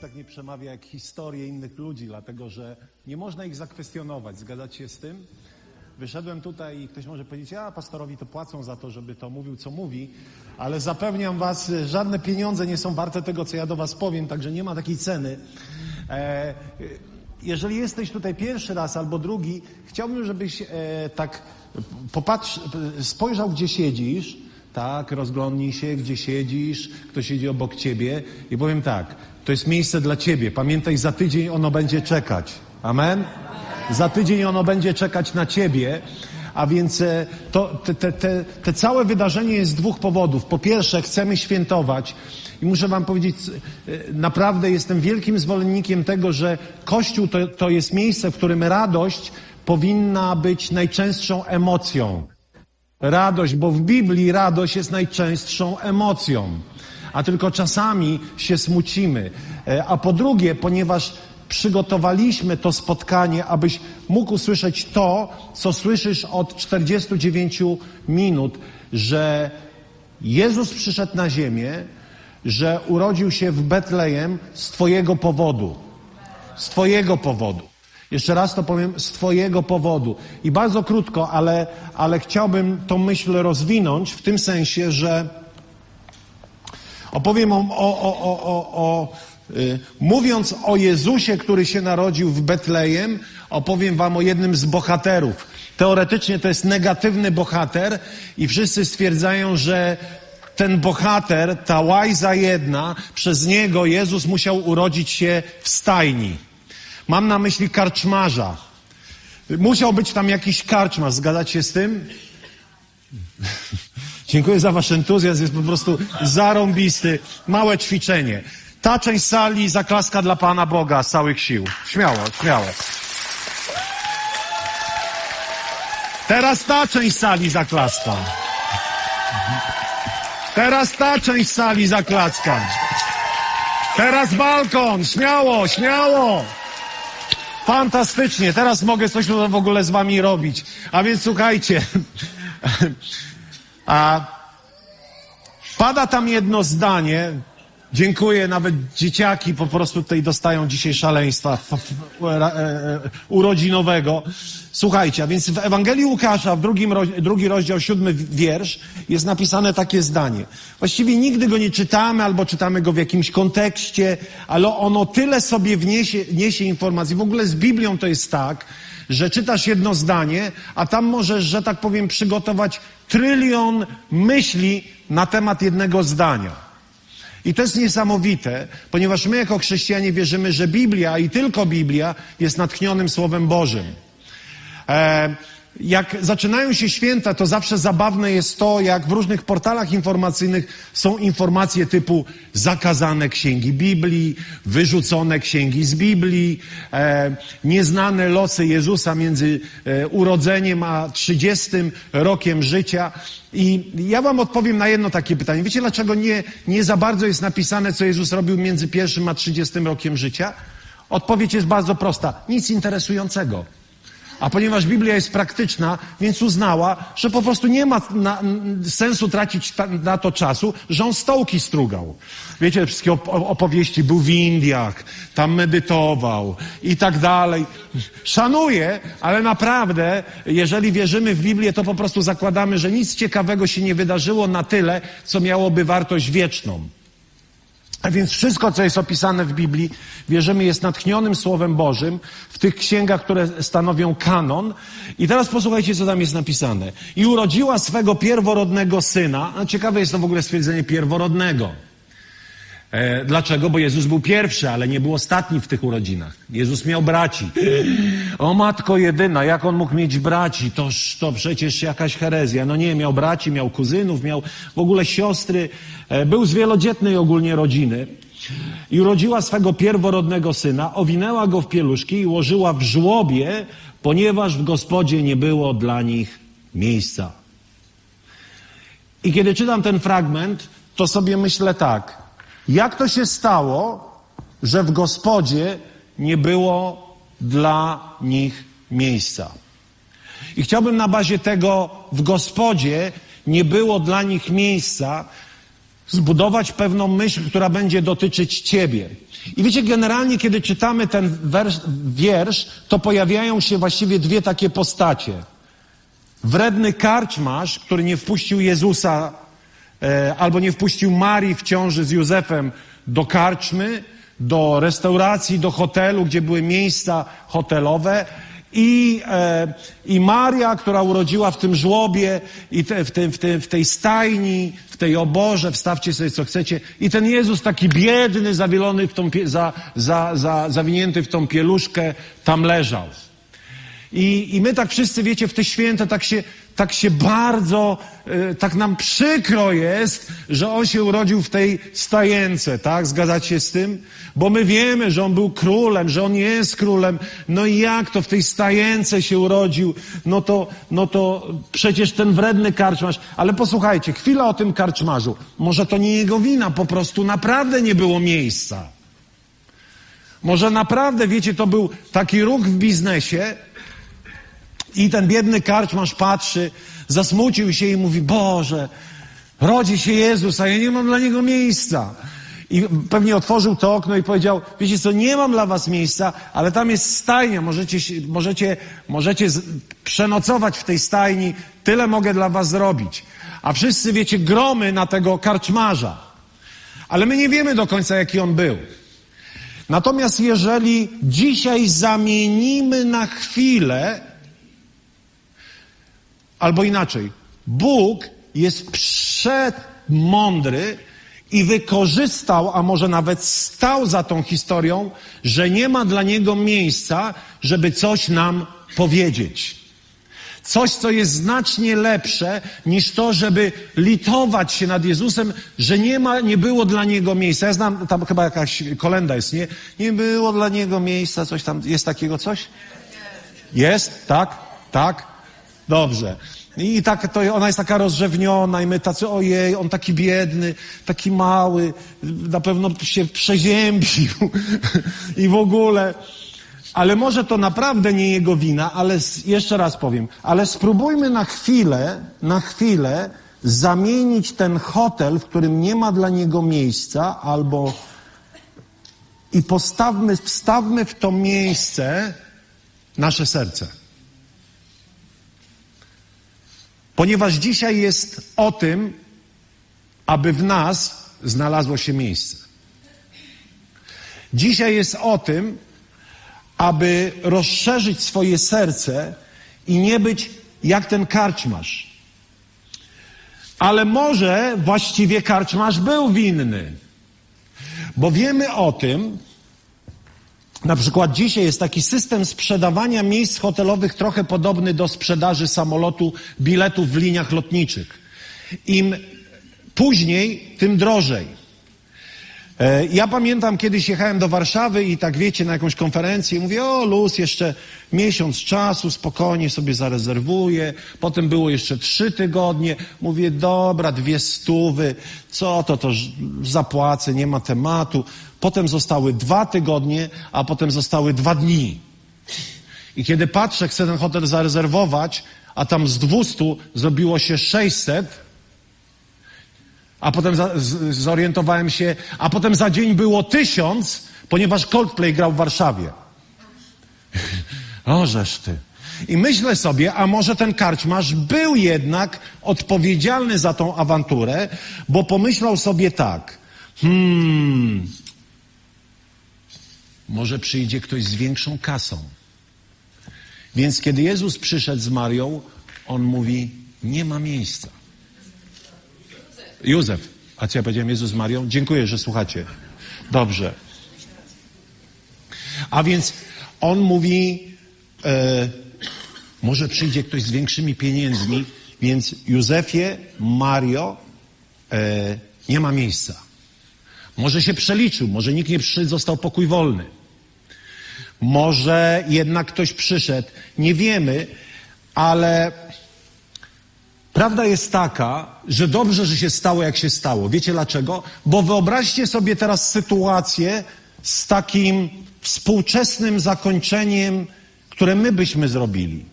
Tak nie przemawia jak historie innych ludzi, dlatego że nie można ich zakwestionować. Zgadzacie się z tym? Wyszedłem tutaj i ktoś może powiedzieć, a pastorowi to płacą za to, żeby to mówił, co mówi, ale zapewniam was, żadne pieniądze nie są warte tego, co ja do was powiem, także nie ma takiej ceny. E, jeżeli jesteś tutaj pierwszy raz albo drugi, chciałbym, żebyś e, tak popatrz, spojrzał, gdzie siedzisz, tak, rozglądnij się, gdzie siedzisz, kto siedzi obok ciebie i powiem tak, to jest miejsce dla ciebie. Pamiętaj, za tydzień ono będzie czekać. Amen? Za tydzień ono będzie czekać na ciebie. A więc e, to, te, te, te, te całe wydarzenie jest z dwóch powodów. Po pierwsze, chcemy świętować. I muszę Wam powiedzieć, e, naprawdę jestem wielkim zwolennikiem tego, że Kościół to, to jest miejsce, w którym radość powinna być najczęstszą emocją. Radość, bo w Biblii radość jest najczęstszą emocją, a tylko czasami się smucimy. E, a po drugie, ponieważ przygotowaliśmy to spotkanie, abyś mógł usłyszeć to, co słyszysz od 49 minut, że Jezus przyszedł na ziemię, że urodził się w Betlejem z Twojego powodu. Z Twojego powodu. Jeszcze raz to powiem, z Twojego powodu. I bardzo krótko, ale, ale chciałbym tą myśl rozwinąć w tym sensie, że opowiem o, o, o, o, o y, mówiąc o Jezusie, który się narodził w Betlejem, opowiem Wam o jednym z bohaterów. Teoretycznie to jest negatywny bohater i wszyscy stwierdzają, że ten bohater, ta łajza jedna, przez niego Jezus musiał urodzić się w stajni. Mam na myśli karczmarza. Musiał być tam jakiś karczmarz, zgadzacie się z tym? Dziękuję za wasz entuzjazm, jest po prostu zarąbisty. Małe ćwiczenie. Ta część sali zaklaska dla Pana Boga z całych sił. Śmiało, śmiało. Teraz ta część sali zaklaska. Teraz ta część sali zaklaska. Teraz balkon. Śmiało, śmiało. Fantastycznie. Teraz mogę coś w ogóle z wami robić. A więc słuchajcie. A pada tam jedno zdanie. Dziękuję, nawet dzieciaki po prostu tutaj dostają dzisiaj szaleństwa urodzinowego. Słuchajcie, a więc w Ewangelii Łukasza, w drugim, drugi rozdział, siódmy wiersz, jest napisane takie zdanie. Właściwie nigdy go nie czytamy, albo czytamy go w jakimś kontekście, ale ono tyle sobie wniesie, niesie informacji. W ogóle z Biblią to jest tak, że czytasz jedno zdanie, a tam możesz, że tak powiem, przygotować trylion myśli na temat jednego zdania. I to jest niesamowite, ponieważ my jako chrześcijanie wierzymy, że Biblia i tylko Biblia jest natchnionym Słowem Bożym. E, jak zaczynają się święta, to zawsze zabawne jest to, jak w różnych portalach informacyjnych są informacje typu zakazane księgi Biblii, wyrzucone księgi z Biblii, e, nieznane losy Jezusa między e, urodzeniem a trzydziestym rokiem życia. I ja wam odpowiem na jedno takie pytanie. Wiecie, dlaczego nie, nie za bardzo jest napisane, co Jezus robił między pierwszym a trzydziestym rokiem życia? Odpowiedź jest bardzo prosta. Nic interesującego. A ponieważ Biblia jest praktyczna, więc uznała, że po prostu nie ma na, sensu tracić ta, na to czasu, że on stołki strugał. Wiecie, wszystkie opowieści, był w Indiach, tam medytował i tak dalej. Szanuję, ale naprawdę, jeżeli wierzymy w Biblię, to po prostu zakładamy, że nic ciekawego się nie wydarzyło na tyle, co miałoby wartość wieczną. A więc wszystko, co jest opisane w Biblii, wierzymy, jest natchnionym Słowem Bożym w tych księgach, które stanowią kanon. I teraz posłuchajcie, co tam jest napisane. I urodziła swego pierworodnego syna. No, ciekawe jest to w ogóle stwierdzenie pierworodnego. E, dlaczego? Bo Jezus był pierwszy, ale nie był ostatni w tych urodzinach. Jezus miał braci. O matko jedyna, jak on mógł mieć braci? Toż to przecież jakaś herezja. No nie, miał braci, miał kuzynów, miał w ogóle siostry. E, był z wielodzietnej ogólnie rodziny. I urodziła swego pierworodnego syna, owinęła go w pieluszki i ułożyła w żłobie, ponieważ w gospodzie nie było dla nich miejsca. I kiedy czytam ten fragment, to sobie myślę tak. Jak to się stało, że w gospodzie nie było dla nich miejsca? I chciałbym na bazie tego w gospodzie nie było dla nich miejsca zbudować pewną myśl, która będzie dotyczyć Ciebie. I wiecie, generalnie, kiedy czytamy ten wiersz, to pojawiają się właściwie dwie takie postacie. Wredny karczmarz, który nie wpuścił Jezusa albo nie wpuścił Marii w ciąży z Józefem do karczmy, do restauracji, do hotelu, gdzie były miejsca hotelowe. I, e, I Maria, która urodziła w tym żłobie, i te, w, te, w, te, w tej stajni, w tej oborze, wstawcie sobie co chcecie. I ten Jezus taki biedny, zawielony w tą, za, za, za, zawinięty w tą pieluszkę, tam leżał. I, I my tak wszyscy, wiecie, w te święta tak się, tak się bardzo, y, tak nam przykro jest, że on się urodził w tej stajence, tak? Zgadzacie się z tym? Bo my wiemy, że on był królem, że on jest królem. No i jak to w tej stajence się urodził? No to, no to przecież ten wredny karczmarz. Ale posłuchajcie, chwila o tym karczmarzu. Może to nie jego wina, po prostu naprawdę nie było miejsca. Może naprawdę, wiecie, to był taki ruch w biznesie, i ten biedny karczmarz patrzy, zasmucił się i mówi, Boże, rodzi się Jezus, a ja nie mam dla Niego miejsca. I pewnie otworzył to okno i powiedział, wiecie co, nie mam dla was miejsca, ale tam jest stajnia, możecie, możecie, możecie przenocować w tej stajni, tyle mogę dla was zrobić. A wszyscy, wiecie, gromy na tego karczmarza. Ale my nie wiemy do końca, jaki on był. Natomiast jeżeli dzisiaj zamienimy na chwilę Albo inaczej, Bóg jest przemądry i wykorzystał, a może nawet stał za tą historią, że nie ma dla niego miejsca, żeby coś nam powiedzieć. Coś, co jest znacznie lepsze niż to, żeby litować się nad Jezusem, że nie ma, nie było dla Niego miejsca. Ja znam, tam chyba jakaś kolenda jest, nie? Nie było dla Niego miejsca, coś tam, jest takiego coś? Jest? Tak? Tak? Dobrze. I tak to ona jest taka rozrzewniona i my tacy, ojej, on taki biedny, taki mały, na pewno się przeziębił i w ogóle. Ale może to naprawdę nie jego wina, ale jeszcze raz powiem, ale spróbujmy na chwilę, na chwilę zamienić ten hotel, w którym nie ma dla niego miejsca, albo i postawmy, wstawmy w to miejsce nasze serce. Ponieważ dzisiaj jest o tym, aby w nas znalazło się miejsce. Dzisiaj jest o tym, aby rozszerzyć swoje serce i nie być jak ten karczmarz. Ale może właściwie karczmarz był winny. Bo wiemy o tym, na przykład dzisiaj jest taki system sprzedawania miejsc hotelowych trochę podobny do sprzedaży samolotu, biletów w liniach lotniczych. Im później, tym drożej. E, ja pamiętam, kiedyś jechałem do Warszawy i tak wiecie, na jakąś konferencję, mówię, o luz, jeszcze miesiąc czasu, spokojnie sobie zarezerwuję. Potem było jeszcze trzy tygodnie. Mówię, dobra, dwie stówy, co to, to zapłacę, nie ma tematu. Potem zostały dwa tygodnie, a potem zostały dwa dni. I kiedy patrzę, chcę ten hotel zarezerwować, a tam z 200 zrobiło się 600, a potem za, z, zorientowałem się, a potem za dzień było tysiąc, ponieważ Coldplay grał w Warszawie. o, żeż ty. I myślę sobie, a może ten karczmarz był jednak odpowiedzialny za tą awanturę, bo pomyślał sobie tak, hmm, może przyjdzie ktoś z większą kasą. Więc kiedy Jezus przyszedł z Marią, on mówi, nie ma miejsca. Józef. A co ja powiedziałem Jezus Marią? Dziękuję, że słuchacie. Dobrze. A więc on mówi, e, może przyjdzie ktoś z większymi pieniędzmi, więc Józefie, Mario, e, nie ma miejsca. Może się przeliczył, może nikt nie przyszedł, został pokój wolny. Może jednak ktoś przyszedł, nie wiemy, ale prawda jest taka, że dobrze, że się stało, jak się stało. Wiecie dlaczego? Bo wyobraźcie sobie teraz sytuację z takim współczesnym zakończeniem, które my byśmy zrobili.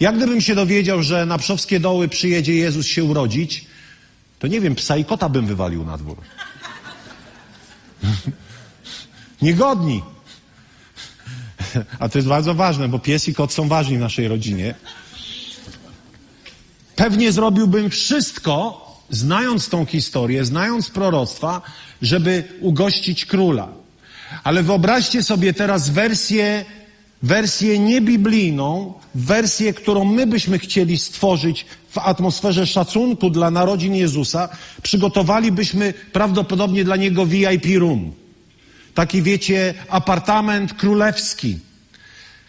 Jak gdybym się dowiedział, że na Przowskie Doły przyjedzie Jezus się urodzić, to nie wiem, psa i kota bym wywalił na dwór. Niegodni. A to jest bardzo ważne, bo pies i kot są ważni w naszej rodzinie. Pewnie zrobiłbym wszystko, znając tą historię, znając proroctwa, żeby ugościć króla. Ale wyobraźcie sobie teraz wersję, wersję niebiblijną, wersję, którą my byśmy chcieli stworzyć w atmosferze szacunku dla narodzin Jezusa. Przygotowalibyśmy prawdopodobnie dla niego VIP room. Taki, wiecie, apartament królewski.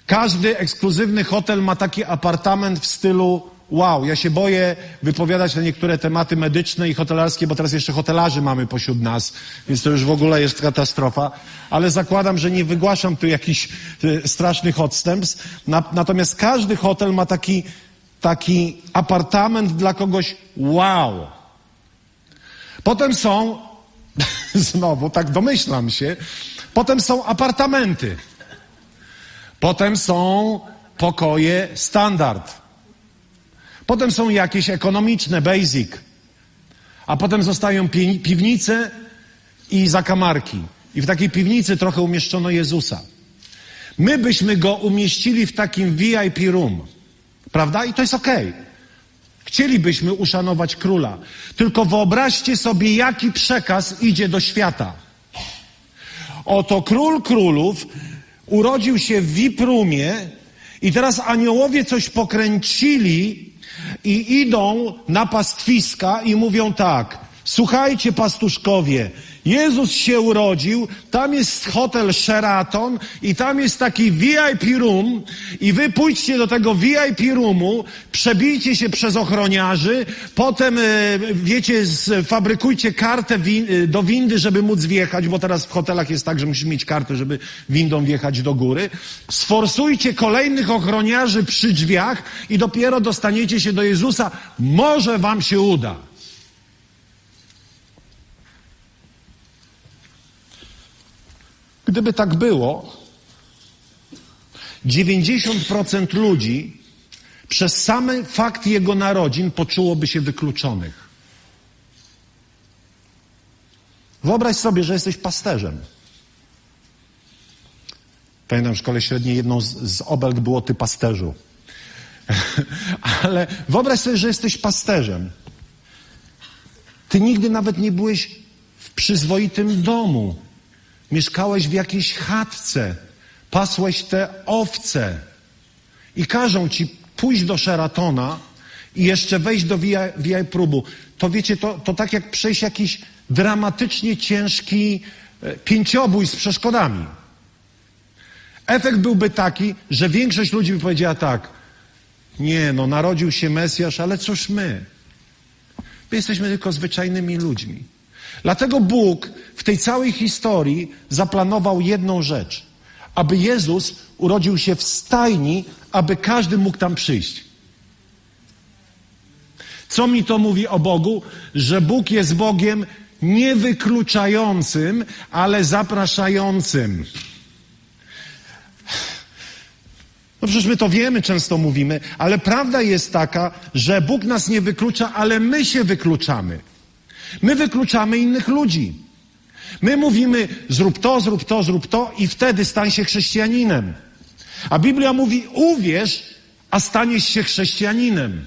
Każdy ekskluzywny hotel ma taki apartament w stylu wow. Ja się boję wypowiadać na niektóre tematy medyczne i hotelarskie, bo teraz jeszcze hotelarzy mamy pośród nas, więc to już w ogóle jest katastrofa. Ale zakładam, że nie wygłaszam tu jakichś e, strasznych odstępstw. Na, natomiast każdy hotel ma taki, taki apartament dla kogoś wow. Potem są Znowu, tak domyślam się. Potem są apartamenty. Potem są pokoje standard. Potem są jakieś ekonomiczne, basic. A potem zostają pi piwnice i zakamarki. I w takiej piwnicy trochę umieszczono Jezusa. My byśmy go umieścili w takim VIP room. Prawda? I to jest okej. Okay. Chcielibyśmy uszanować króla. Tylko wyobraźcie sobie, jaki przekaz idzie do świata. Oto król królów urodził się w Wiprumie i teraz aniołowie coś pokręcili i idą na pastwiska i mówią tak. Słuchajcie, pastuszkowie, Jezus się urodził, tam jest hotel Sheraton i tam jest taki VIP room i wy pójdźcie do tego VIP roomu, przebijcie się przez ochroniarzy, potem, e, wiecie, fabrykujcie kartę e, do windy, żeby móc wjechać, bo teraz w hotelach jest tak, że musisz mieć kartę, żeby windą wjechać do góry. Sforsujcie kolejnych ochroniarzy przy drzwiach i dopiero dostaniecie się do Jezusa. Może wam się uda. Gdyby tak było, 90% ludzi przez samy fakt jego narodzin poczułoby się wykluczonych. Wyobraź sobie, że jesteś pasterzem. Pamiętam w szkole średniej jedną z, z obelg było ty pasterzu. Ale wyobraź sobie, że jesteś pasterzem. Ty nigdy nawet nie byłeś w przyzwoitym domu. Mieszkałeś w jakiejś chatce, pasłeś te owce i każą ci pójść do Sheratona i jeszcze wejść do VI próbu. To wiecie, to, to tak jak przejść jakiś dramatycznie ciężki e, pięciobój z przeszkodami. Efekt byłby taki, że większość ludzi by powiedziała tak, nie, no narodził się Mesjasz, ale cóż my? My jesteśmy tylko zwyczajnymi ludźmi. Dlatego Bóg w tej całej historii zaplanował jedną rzecz. Aby Jezus urodził się w stajni, aby każdy mógł tam przyjść. Co mi to mówi o Bogu? Że Bóg jest Bogiem niewykluczającym, ale zapraszającym. No przecież my to wiemy, często mówimy, ale prawda jest taka, że Bóg nas nie wyklucza, ale my się wykluczamy. My wykluczamy innych ludzi. My mówimy, zrób to, zrób to, zrób to i wtedy stań się chrześcijaninem. A Biblia mówi, uwierz, a staniesz się chrześcijaninem.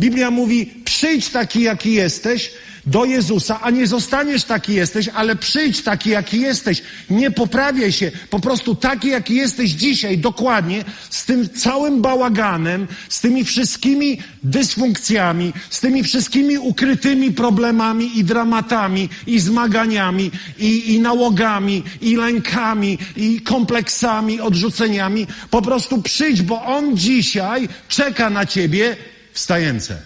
Biblia mówi, przyjdź taki, jaki jesteś, do Jezusa, a nie zostaniesz taki jesteś, ale przyjdź taki, jaki jesteś. Nie poprawiaj się, po prostu taki, jaki jesteś dzisiaj, dokładnie, z tym całym bałaganem, z tymi wszystkimi dysfunkcjami, z tymi wszystkimi ukrytymi problemami i dramatami, i zmaganiami, i, i nałogami, i lękami, i kompleksami, odrzuceniami. Po prostu przyjdź, bo On dzisiaj czeka na ciebie w stajence.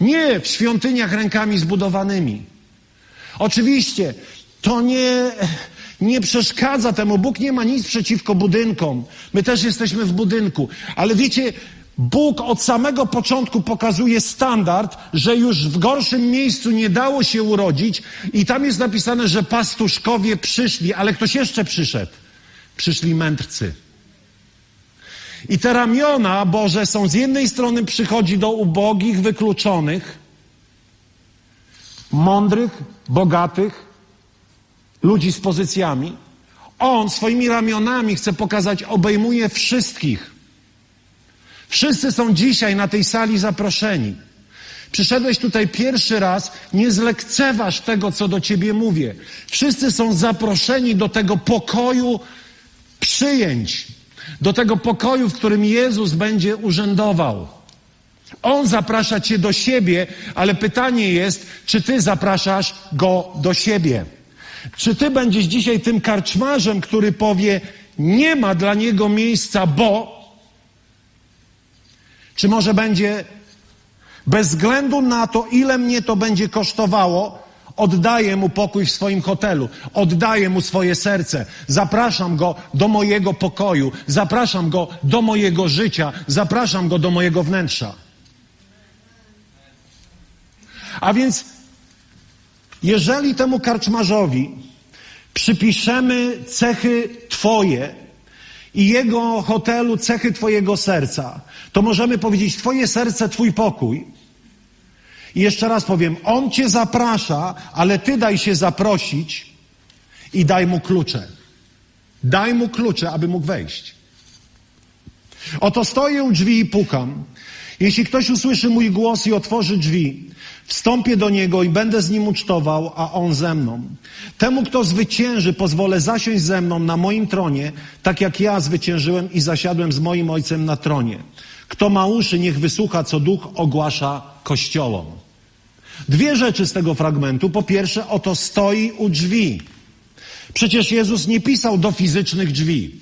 Nie w świątyniach rękami zbudowanymi. Oczywiście to nie, nie przeszkadza temu. Bóg nie ma nic przeciwko budynkom. My też jesteśmy w budynku. Ale wiecie, Bóg od samego początku pokazuje standard, że już w gorszym miejscu nie dało się urodzić i tam jest napisane, że pastuszkowie przyszli, ale ktoś jeszcze przyszedł. Przyszli mędrcy. I te ramiona Boże są z jednej strony przychodzi do ubogich, wykluczonych, mądrych, bogatych, ludzi z pozycjami. On swoimi ramionami chce pokazać, obejmuje wszystkich. Wszyscy są dzisiaj na tej sali zaproszeni. Przyszedłeś tutaj pierwszy raz, nie zlekceważ tego, co do ciebie mówię. Wszyscy są zaproszeni do tego pokoju przyjęć, do tego pokoju, w którym Jezus będzie urzędował. On zaprasza cię do siebie, ale pytanie jest, czy ty zapraszasz go do siebie? Czy ty będziesz dzisiaj tym karczmarzem, który powie, nie ma dla niego miejsca, bo. Czy może będzie, bez względu na to, ile mnie to będzie kosztowało, oddaję mu pokój w swoim hotelu, oddaję mu swoje serce, zapraszam go do mojego pokoju, zapraszam go do mojego życia, zapraszam go do mojego wnętrza. A więc, jeżeli temu karczmarzowi przypiszemy cechy Twoje i jego hotelu cechy Twojego serca, to możemy powiedzieć: Twoje serce, Twój pokój. I jeszcze raz powiem: On Cię zaprasza, ale Ty daj się zaprosić i daj mu klucze. Daj mu klucze, aby mógł wejść. Oto stoję u drzwi i pukam. Jeśli ktoś usłyszy mój głos i otworzy drzwi, Wstąpię do Niego i będę z Nim ucztował, a On ze mną. Temu, kto zwycięży, pozwolę zasiąść ze mną na moim tronie, tak jak ja zwyciężyłem i zasiadłem z moim Ojcem na tronie. Kto ma uszy, niech wysłucha, co Duch ogłasza Kościołom. Dwie rzeczy z tego fragmentu. Po pierwsze, oto stoi u drzwi. Przecież Jezus nie pisał do fizycznych drzwi.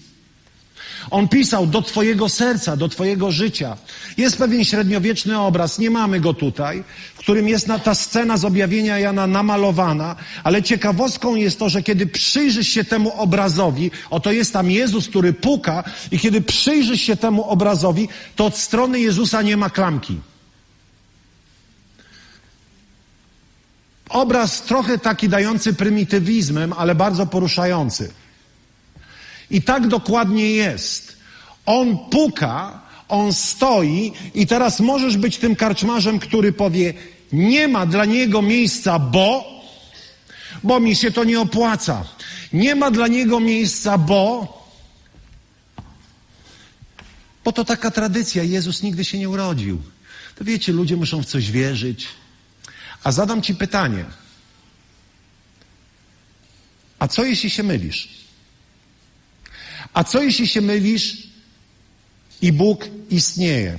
On pisał do Twojego serca, do Twojego życia. Jest pewien średniowieczny obraz, nie mamy go tutaj, w którym jest ta scena z objawienia Jana namalowana, ale ciekawostką jest to, że kiedy przyjrzysz się temu obrazowi, oto jest tam Jezus, który puka, i kiedy przyjrzysz się temu obrazowi, to od strony Jezusa nie ma klamki. Obraz trochę taki dający prymitywizmem, ale bardzo poruszający. I tak dokładnie jest. On puka, on stoi i teraz możesz być tym karczmarzem, który powie, nie ma dla niego miejsca, bo, bo mi się to nie opłaca. Nie ma dla niego miejsca, bo, bo to taka tradycja. Jezus nigdy się nie urodził. To wiecie, ludzie muszą w coś wierzyć. A zadam ci pytanie. A co jeśli się mylisz? A co jeśli się mylisz i Bóg istnieje?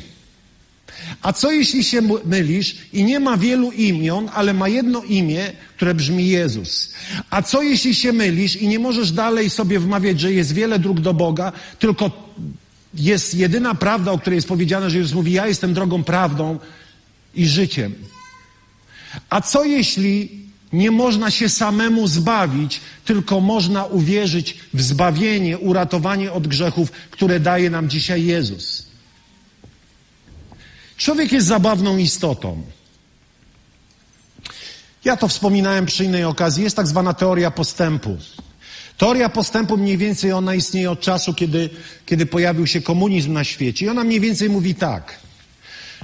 A co jeśli się mylisz i nie ma wielu imion, ale ma jedno imię, które brzmi Jezus? A co jeśli się mylisz i nie możesz dalej sobie wmawiać, że jest wiele dróg do Boga, tylko jest jedyna prawda, o której jest powiedziane, że Jezus mówi: Ja jestem drogą, prawdą i życiem. A co jeśli nie można się samemu zbawić, tylko można uwierzyć w zbawienie, uratowanie od grzechów, które daje nam dzisiaj Jezus. Człowiek jest zabawną istotą. Ja to wspominałem przy innej okazji. Jest tak zwana teoria postępu. Teoria postępu mniej więcej ona istnieje od czasu, kiedy, kiedy pojawił się komunizm na świecie. I ona mniej więcej mówi tak,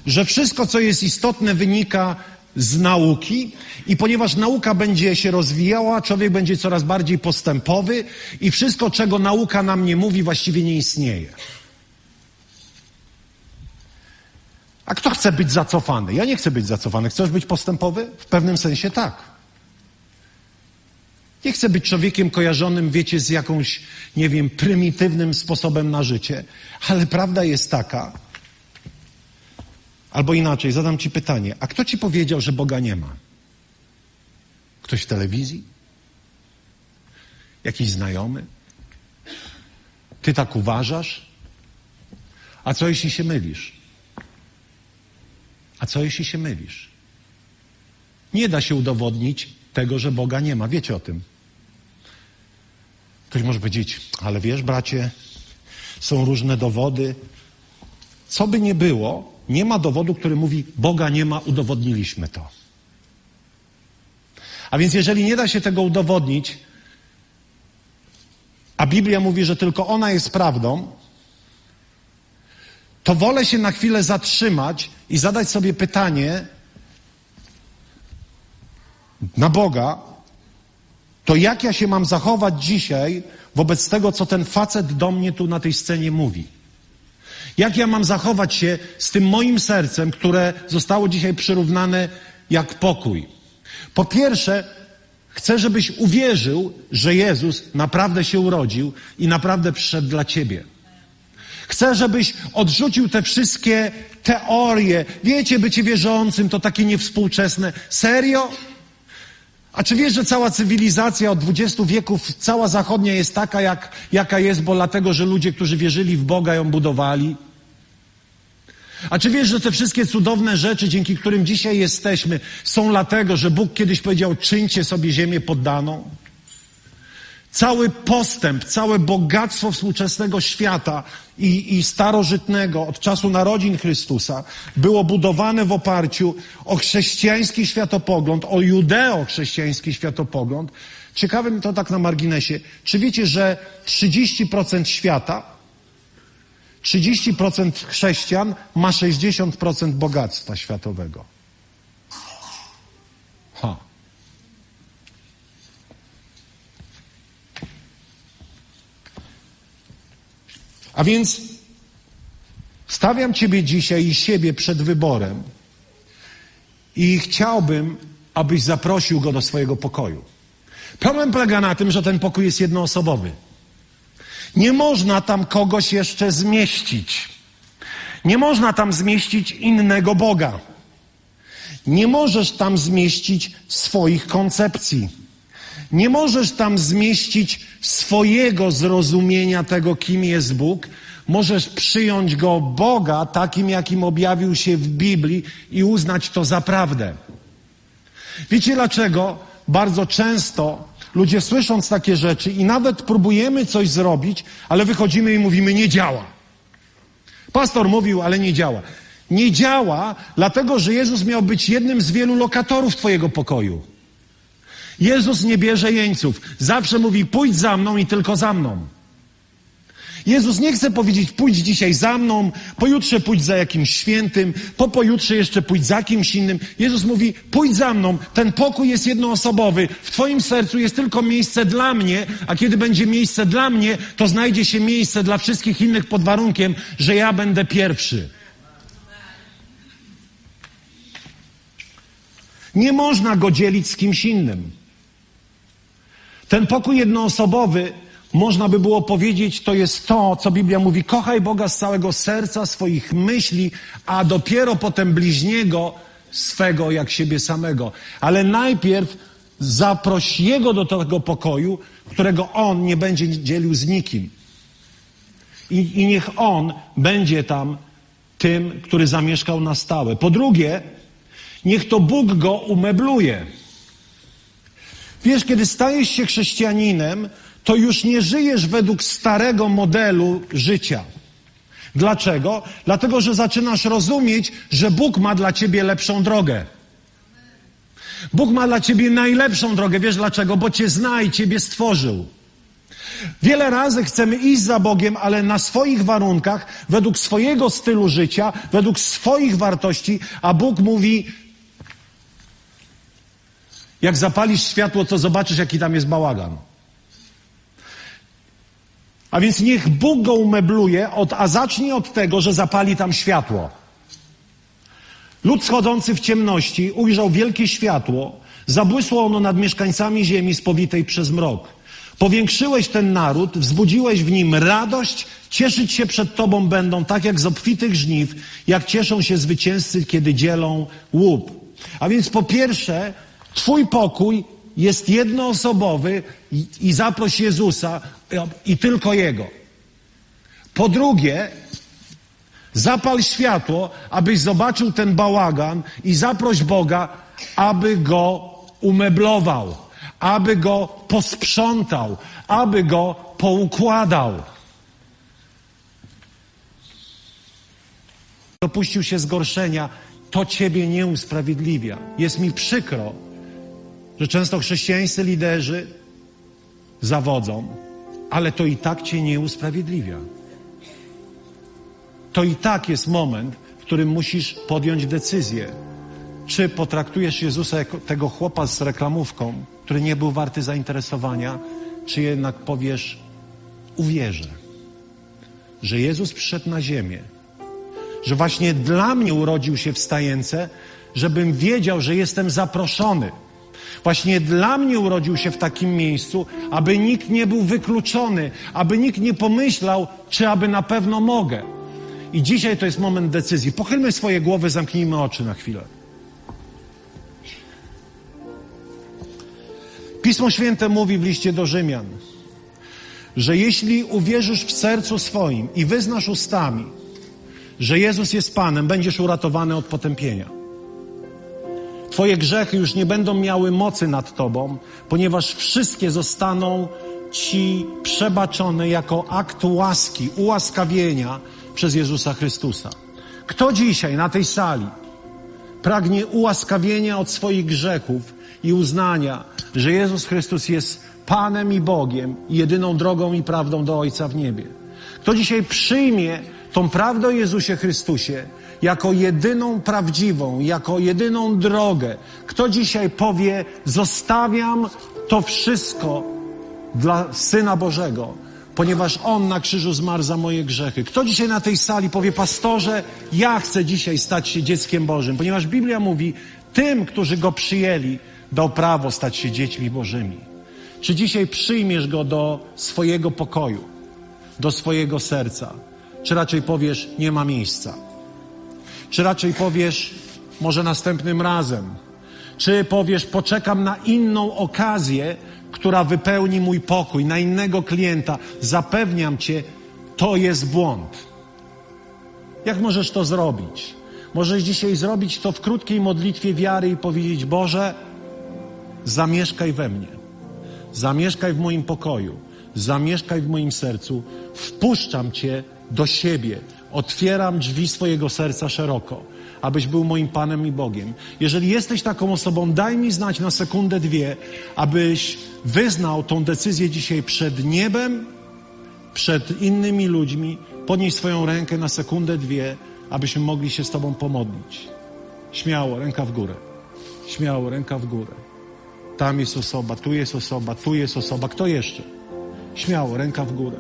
że wszystko, co jest istotne, wynika z nauki i ponieważ nauka będzie się rozwijała, człowiek będzie coraz bardziej postępowy i wszystko, czego nauka nam nie mówi, właściwie nie istnieje. A kto chce być zacofany? Ja nie chcę być zacofany. Chcesz być postępowy? W pewnym sensie tak. Nie chcę być człowiekiem kojarzonym, wiecie, z jakąś, nie wiem, prymitywnym sposobem na życie, ale prawda jest taka, Albo inaczej, zadam Ci pytanie: a kto Ci powiedział, że Boga nie ma? Ktoś w telewizji? Jakiś znajomy? Ty tak uważasz? A co jeśli się mylisz? A co jeśli się mylisz? nie da się udowodnić tego, że Boga nie ma. Wiecie o tym. Ktoś może powiedzieć, ale wiesz, bracie, są różne dowody. Co by nie było, nie ma dowodu, który mówi, Boga nie ma, udowodniliśmy to. A więc jeżeli nie da się tego udowodnić, a Biblia mówi, że tylko ona jest prawdą, to wolę się na chwilę zatrzymać i zadać sobie pytanie na Boga, to jak ja się mam zachować dzisiaj wobec tego, co ten facet do mnie tu na tej scenie mówi? Jak ja mam zachować się z tym moim sercem, które zostało dzisiaj przyrównane jak pokój? Po pierwsze, chcę, żebyś uwierzył, że Jezus naprawdę się urodził i naprawdę przyszedł dla ciebie. Chcę, żebyś odrzucił te wszystkie teorie. Wiecie, bycie wierzącym to takie niewspółczesne. Serio? A czy wiesz, że cała cywilizacja od 20 wieków, cała zachodnia jest taka, jak, jaka jest, bo dlatego, że ludzie, którzy wierzyli w Boga, ją budowali? A czy wiesz, że te wszystkie cudowne rzeczy, dzięki którym dzisiaj jesteśmy, są dlatego, że Bóg kiedyś powiedział, czyńcie sobie ziemię poddaną? Cały postęp, całe bogactwo współczesnego świata i, i starożytnego od czasu narodzin Chrystusa było budowane w oparciu o chrześcijański światopogląd, o judeo-chrześcijański światopogląd. Ciekawym to tak na marginesie. Czy wiecie, że 30% świata, 30% chrześcijan ma 60% bogactwa światowego? Ha. A więc stawiam Ciebie dzisiaj i siebie przed wyborem i chciałbym, abyś zaprosił go do swojego pokoju. Problem polega na tym, że ten pokój jest jednoosobowy. Nie można tam kogoś jeszcze zmieścić. Nie można tam zmieścić innego Boga. Nie możesz tam zmieścić swoich koncepcji. Nie możesz tam zmieścić swojego zrozumienia tego, kim jest Bóg. Możesz przyjąć go Boga takim, jakim objawił się w Biblii i uznać to za prawdę. Wiecie dlaczego? Bardzo często ludzie słysząc takie rzeczy i nawet próbujemy coś zrobić, ale wychodzimy i mówimy nie działa. Pastor mówił, ale nie działa. Nie działa, dlatego że Jezus miał być jednym z wielu lokatorów Twojego pokoju. Jezus nie bierze jeńców. Zawsze mówi: pójdź za mną i tylko za mną. Jezus nie chce powiedzieć: pójdź dzisiaj za mną, pojutrze pójdź za jakimś świętym, po pojutrze jeszcze pójdź za kimś innym. Jezus mówi: pójdź za mną, ten pokój jest jednoosobowy. W Twoim sercu jest tylko miejsce dla mnie, a kiedy będzie miejsce dla mnie, to znajdzie się miejsce dla wszystkich innych pod warunkiem, że ja będę pierwszy. Nie można go dzielić z kimś innym. Ten pokój jednoosobowy, można by było powiedzieć, to jest to, co Biblia mówi: kochaj Boga z całego serca, swoich myśli, a dopiero potem bliźniego swego jak siebie samego. Ale najpierw zaproś Jego do tego pokoju, którego On nie będzie dzielił z nikim. I, I niech On będzie tam tym, który zamieszkał na stałe. Po drugie, niech to Bóg go umebluje. Wiesz, kiedy stajesz się chrześcijaninem, to już nie żyjesz według starego modelu życia. Dlaczego? Dlatego, że zaczynasz rozumieć, że Bóg ma dla ciebie lepszą drogę. Bóg ma dla ciebie najlepszą drogę. Wiesz dlaczego? Bo cię zna i ciebie stworzył. Wiele razy chcemy iść za Bogiem, ale na swoich warunkach, według swojego stylu życia, według swoich wartości, a Bóg mówi: jak zapalisz światło, to zobaczysz, jaki tam jest bałagan. A więc niech Bóg go umebluje, od, a zacznie od tego, że zapali tam światło. Lud schodzący w ciemności ujrzał wielkie światło, zabłysło ono nad mieszkańcami ziemi spowitej przez mrok. Powiększyłeś ten naród, wzbudziłeś w nim radość, cieszyć się przed Tobą będą, tak jak z obfitych żniw, jak cieszą się zwycięzcy, kiedy dzielą łup. A więc po pierwsze, Twój pokój jest jednoosobowy i, i zaproś Jezusa i tylko Jego. Po drugie, zapal światło, abyś zobaczył ten bałagan i zaproś Boga, aby go umeblował, aby go posprzątał, aby go poukładał. Dopuścił się zgorszenia, to ciebie nie usprawiedliwia. Jest mi przykro, że często chrześcijańscy liderzy zawodzą, ale to i tak cię nie usprawiedliwia. To i tak jest moment, w którym musisz podjąć decyzję, czy potraktujesz Jezusa jako tego chłopa z reklamówką, który nie był warty zainteresowania, czy jednak powiesz, uwierzę, że Jezus przyszedł na ziemię, że właśnie dla mnie urodził się w stajence, żebym wiedział, że jestem zaproszony. Właśnie dla mnie urodził się w takim miejscu, aby nikt nie był wykluczony, aby nikt nie pomyślał, czy aby na pewno mogę. I dzisiaj to jest moment decyzji. Pochylmy swoje głowy, zamknijmy oczy na chwilę. Pismo Święte mówi w liście do Rzymian, że jeśli uwierzysz w sercu swoim i wyznasz ustami, że Jezus jest Panem, będziesz uratowany od potępienia. Twoje grzechy już nie będą miały mocy nad Tobą, ponieważ wszystkie zostaną Ci przebaczone jako akt łaski, ułaskawienia przez Jezusa Chrystusa. Kto dzisiaj na tej sali pragnie ułaskawienia od swoich grzechów i uznania, że Jezus Chrystus jest Panem i Bogiem, jedyną drogą i prawdą do Ojca w niebie? Kto dzisiaj przyjmie tą prawdę o Jezusie Chrystusie jako jedyną prawdziwą, jako jedyną drogę. Kto dzisiaj powie, zostawiam to wszystko dla Syna Bożego, ponieważ On na krzyżu zmarł za moje grzechy. Kto dzisiaj na tej sali powie, pastorze, ja chcę dzisiaj stać się dzieckiem Bożym, ponieważ Biblia mówi, tym, którzy Go przyjęli, dał prawo stać się dziećmi Bożymi. Czy dzisiaj przyjmiesz Go do swojego pokoju, do swojego serca? Czy raczej powiesz, nie ma miejsca? Czy raczej powiesz, może następnym razem? Czy powiesz, poczekam na inną okazję, która wypełni mój pokój, na innego klienta? Zapewniam cię, to jest błąd. Jak możesz to zrobić? Możesz dzisiaj zrobić to w krótkiej modlitwie wiary i powiedzieć: Boże, zamieszkaj we mnie, zamieszkaj w moim pokoju, zamieszkaj w moim sercu, wpuszczam Cię do siebie. Otwieram drzwi swojego serca szeroko, abyś był moim Panem i Bogiem. Jeżeli jesteś taką osobą, daj mi znać na sekundę, dwie, abyś wyznał tą decyzję dzisiaj przed niebem, przed innymi ludźmi. Podnieś swoją rękę na sekundę, dwie, abyśmy mogli się z Tobą pomodlić. Śmiało, ręka w górę. Śmiało, ręka w górę. Tam jest osoba, tu jest osoba, tu jest osoba. Kto jeszcze? Śmiało, ręka w górę.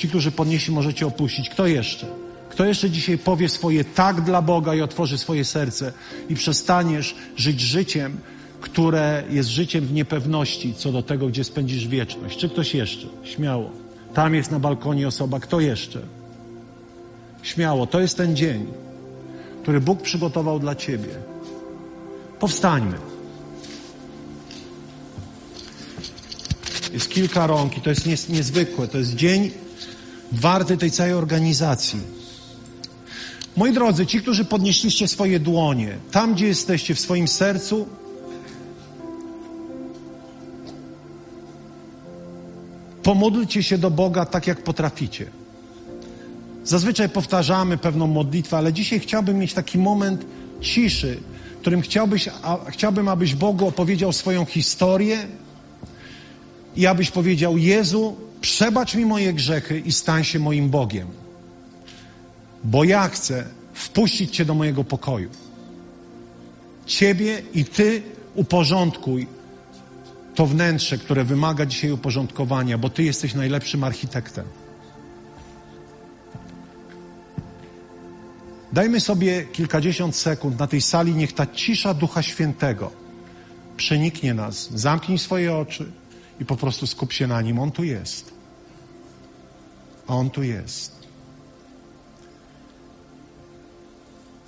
Ci, którzy podnieśli, możecie opuścić. Kto jeszcze? Kto jeszcze dzisiaj powie swoje tak dla Boga i otworzy swoje serce i przestaniesz żyć życiem, które jest życiem w niepewności co do tego, gdzie spędzisz wieczność? Czy ktoś jeszcze? Śmiało. Tam jest na balkonie osoba. Kto jeszcze? Śmiało. To jest ten dzień, który Bóg przygotował dla Ciebie. Powstańmy. Jest kilka rąk i to jest niezwykłe. To jest dzień warty tej całej organizacji. Moi drodzy, ci, którzy podnieśliście swoje dłonie, tam gdzie jesteście w swoim sercu, pomódlcie się do Boga tak, jak potraficie. Zazwyczaj powtarzamy pewną modlitwę, ale dzisiaj chciałbym mieć taki moment ciszy, którym chciałbyś, a, chciałbym, abyś Bogu opowiedział swoją historię i abyś powiedział: Jezu, przebacz mi moje grzechy i stań się moim Bogiem. Bo ja chcę wpuścić Cię do mojego pokoju. Ciebie i Ty uporządkuj to wnętrze, które wymaga dzisiaj uporządkowania, bo Ty jesteś najlepszym architektem. Dajmy sobie kilkadziesiąt sekund na tej sali, niech ta cisza Ducha Świętego przeniknie nas. Zamknij swoje oczy i po prostu skup się na nim. On tu jest. On tu jest.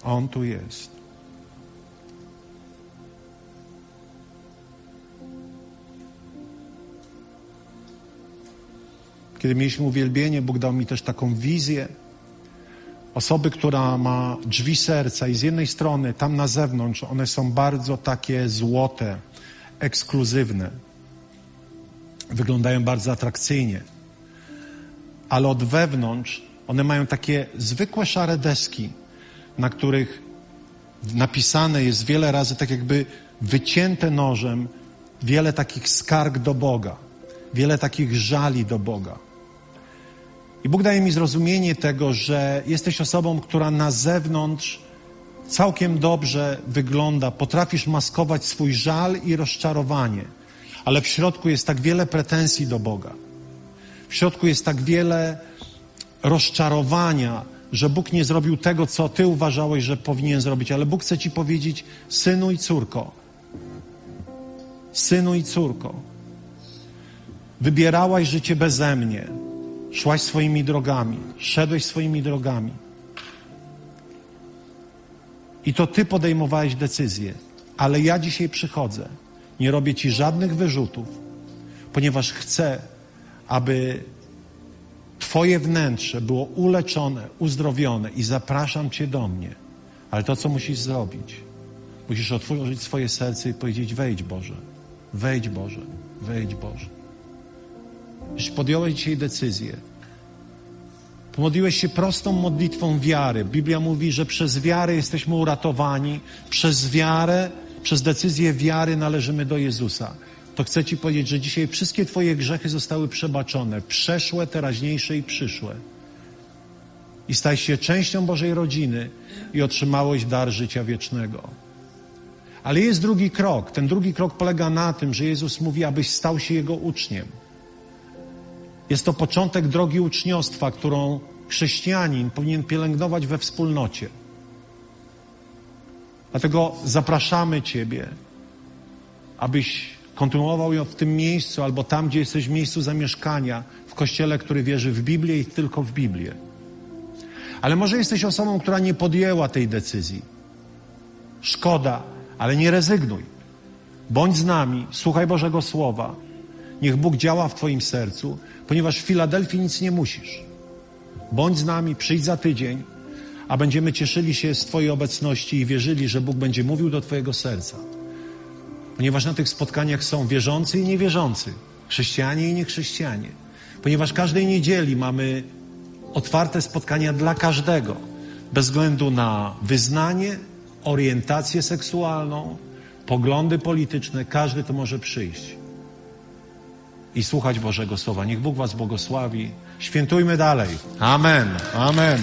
On tu jest. Kiedy mieliśmy uwielbienie, Bóg dał mi też taką wizję Osoby, która ma drzwi serca i z jednej strony tam na zewnątrz one są bardzo takie złote, ekskluzywne. Wyglądają bardzo atrakcyjnie. Ale od wewnątrz one mają takie zwykłe szare deski, na których napisane jest wiele razy tak jakby wycięte nożem wiele takich skarg do Boga, wiele takich żali do Boga. I Bóg daje mi zrozumienie tego, że jesteś osobą, która na zewnątrz całkiem dobrze wygląda, potrafisz maskować swój żal i rozczarowanie, ale w środku jest tak wiele pretensji do Boga. W środku jest tak wiele rozczarowania, że Bóg nie zrobił tego, co ty uważałeś, że powinien zrobić, ale Bóg chce ci powiedzieć, synu i córko, synu i córko, wybierałaś życie beze mnie, szłaś swoimi drogami, szedłeś swoimi drogami. I to ty podejmowałeś decyzje, ale ja dzisiaj przychodzę, nie robię ci żadnych wyrzutów, ponieważ chcę, aby Twoje wnętrze było uleczone, uzdrowione i zapraszam Cię do mnie. Ale to, co musisz zrobić, musisz otworzyć swoje serce i powiedzieć: Wejdź Boże, wejdź Boże, wejdź Boże. Jeśli podjąłeś dzisiaj decyzję, pomodliłeś się prostą modlitwą wiary. Biblia mówi, że przez wiarę jesteśmy uratowani, przez wiarę, przez decyzję wiary należymy do Jezusa to chcę Ci powiedzieć, że dzisiaj wszystkie Twoje grzechy zostały przebaczone, przeszłe, teraźniejsze i przyszłe. I staj się częścią Bożej rodziny i otrzymałeś dar życia wiecznego. Ale jest drugi krok. Ten drugi krok polega na tym, że Jezus mówi, abyś stał się Jego uczniem. Jest to początek drogi uczniostwa, którą chrześcijanin powinien pielęgnować we wspólnocie. Dlatego zapraszamy Ciebie, abyś kontynuował ją w tym miejscu albo tam, gdzie jesteś w miejscu zamieszkania, w kościele, który wierzy w Biblię i tylko w Biblię. Ale może jesteś osobą, która nie podjęła tej decyzji. Szkoda, ale nie rezygnuj. Bądź z nami, słuchaj Bożego Słowa. Niech Bóg działa w Twoim sercu, ponieważ w Filadelfii nic nie musisz. Bądź z nami, przyjdź za tydzień, a będziemy cieszyli się z Twojej obecności i wierzyli, że Bóg będzie mówił do Twojego serca ponieważ na tych spotkaniach są wierzący i niewierzący, chrześcijanie i niechrześcijanie. Ponieważ każdej niedzieli mamy otwarte spotkania dla każdego, bez względu na wyznanie, orientację seksualną, poglądy polityczne, każdy to może przyjść i słuchać Bożego Słowa. Niech Bóg Was błogosławi. Świętujmy dalej. Amen. Amen.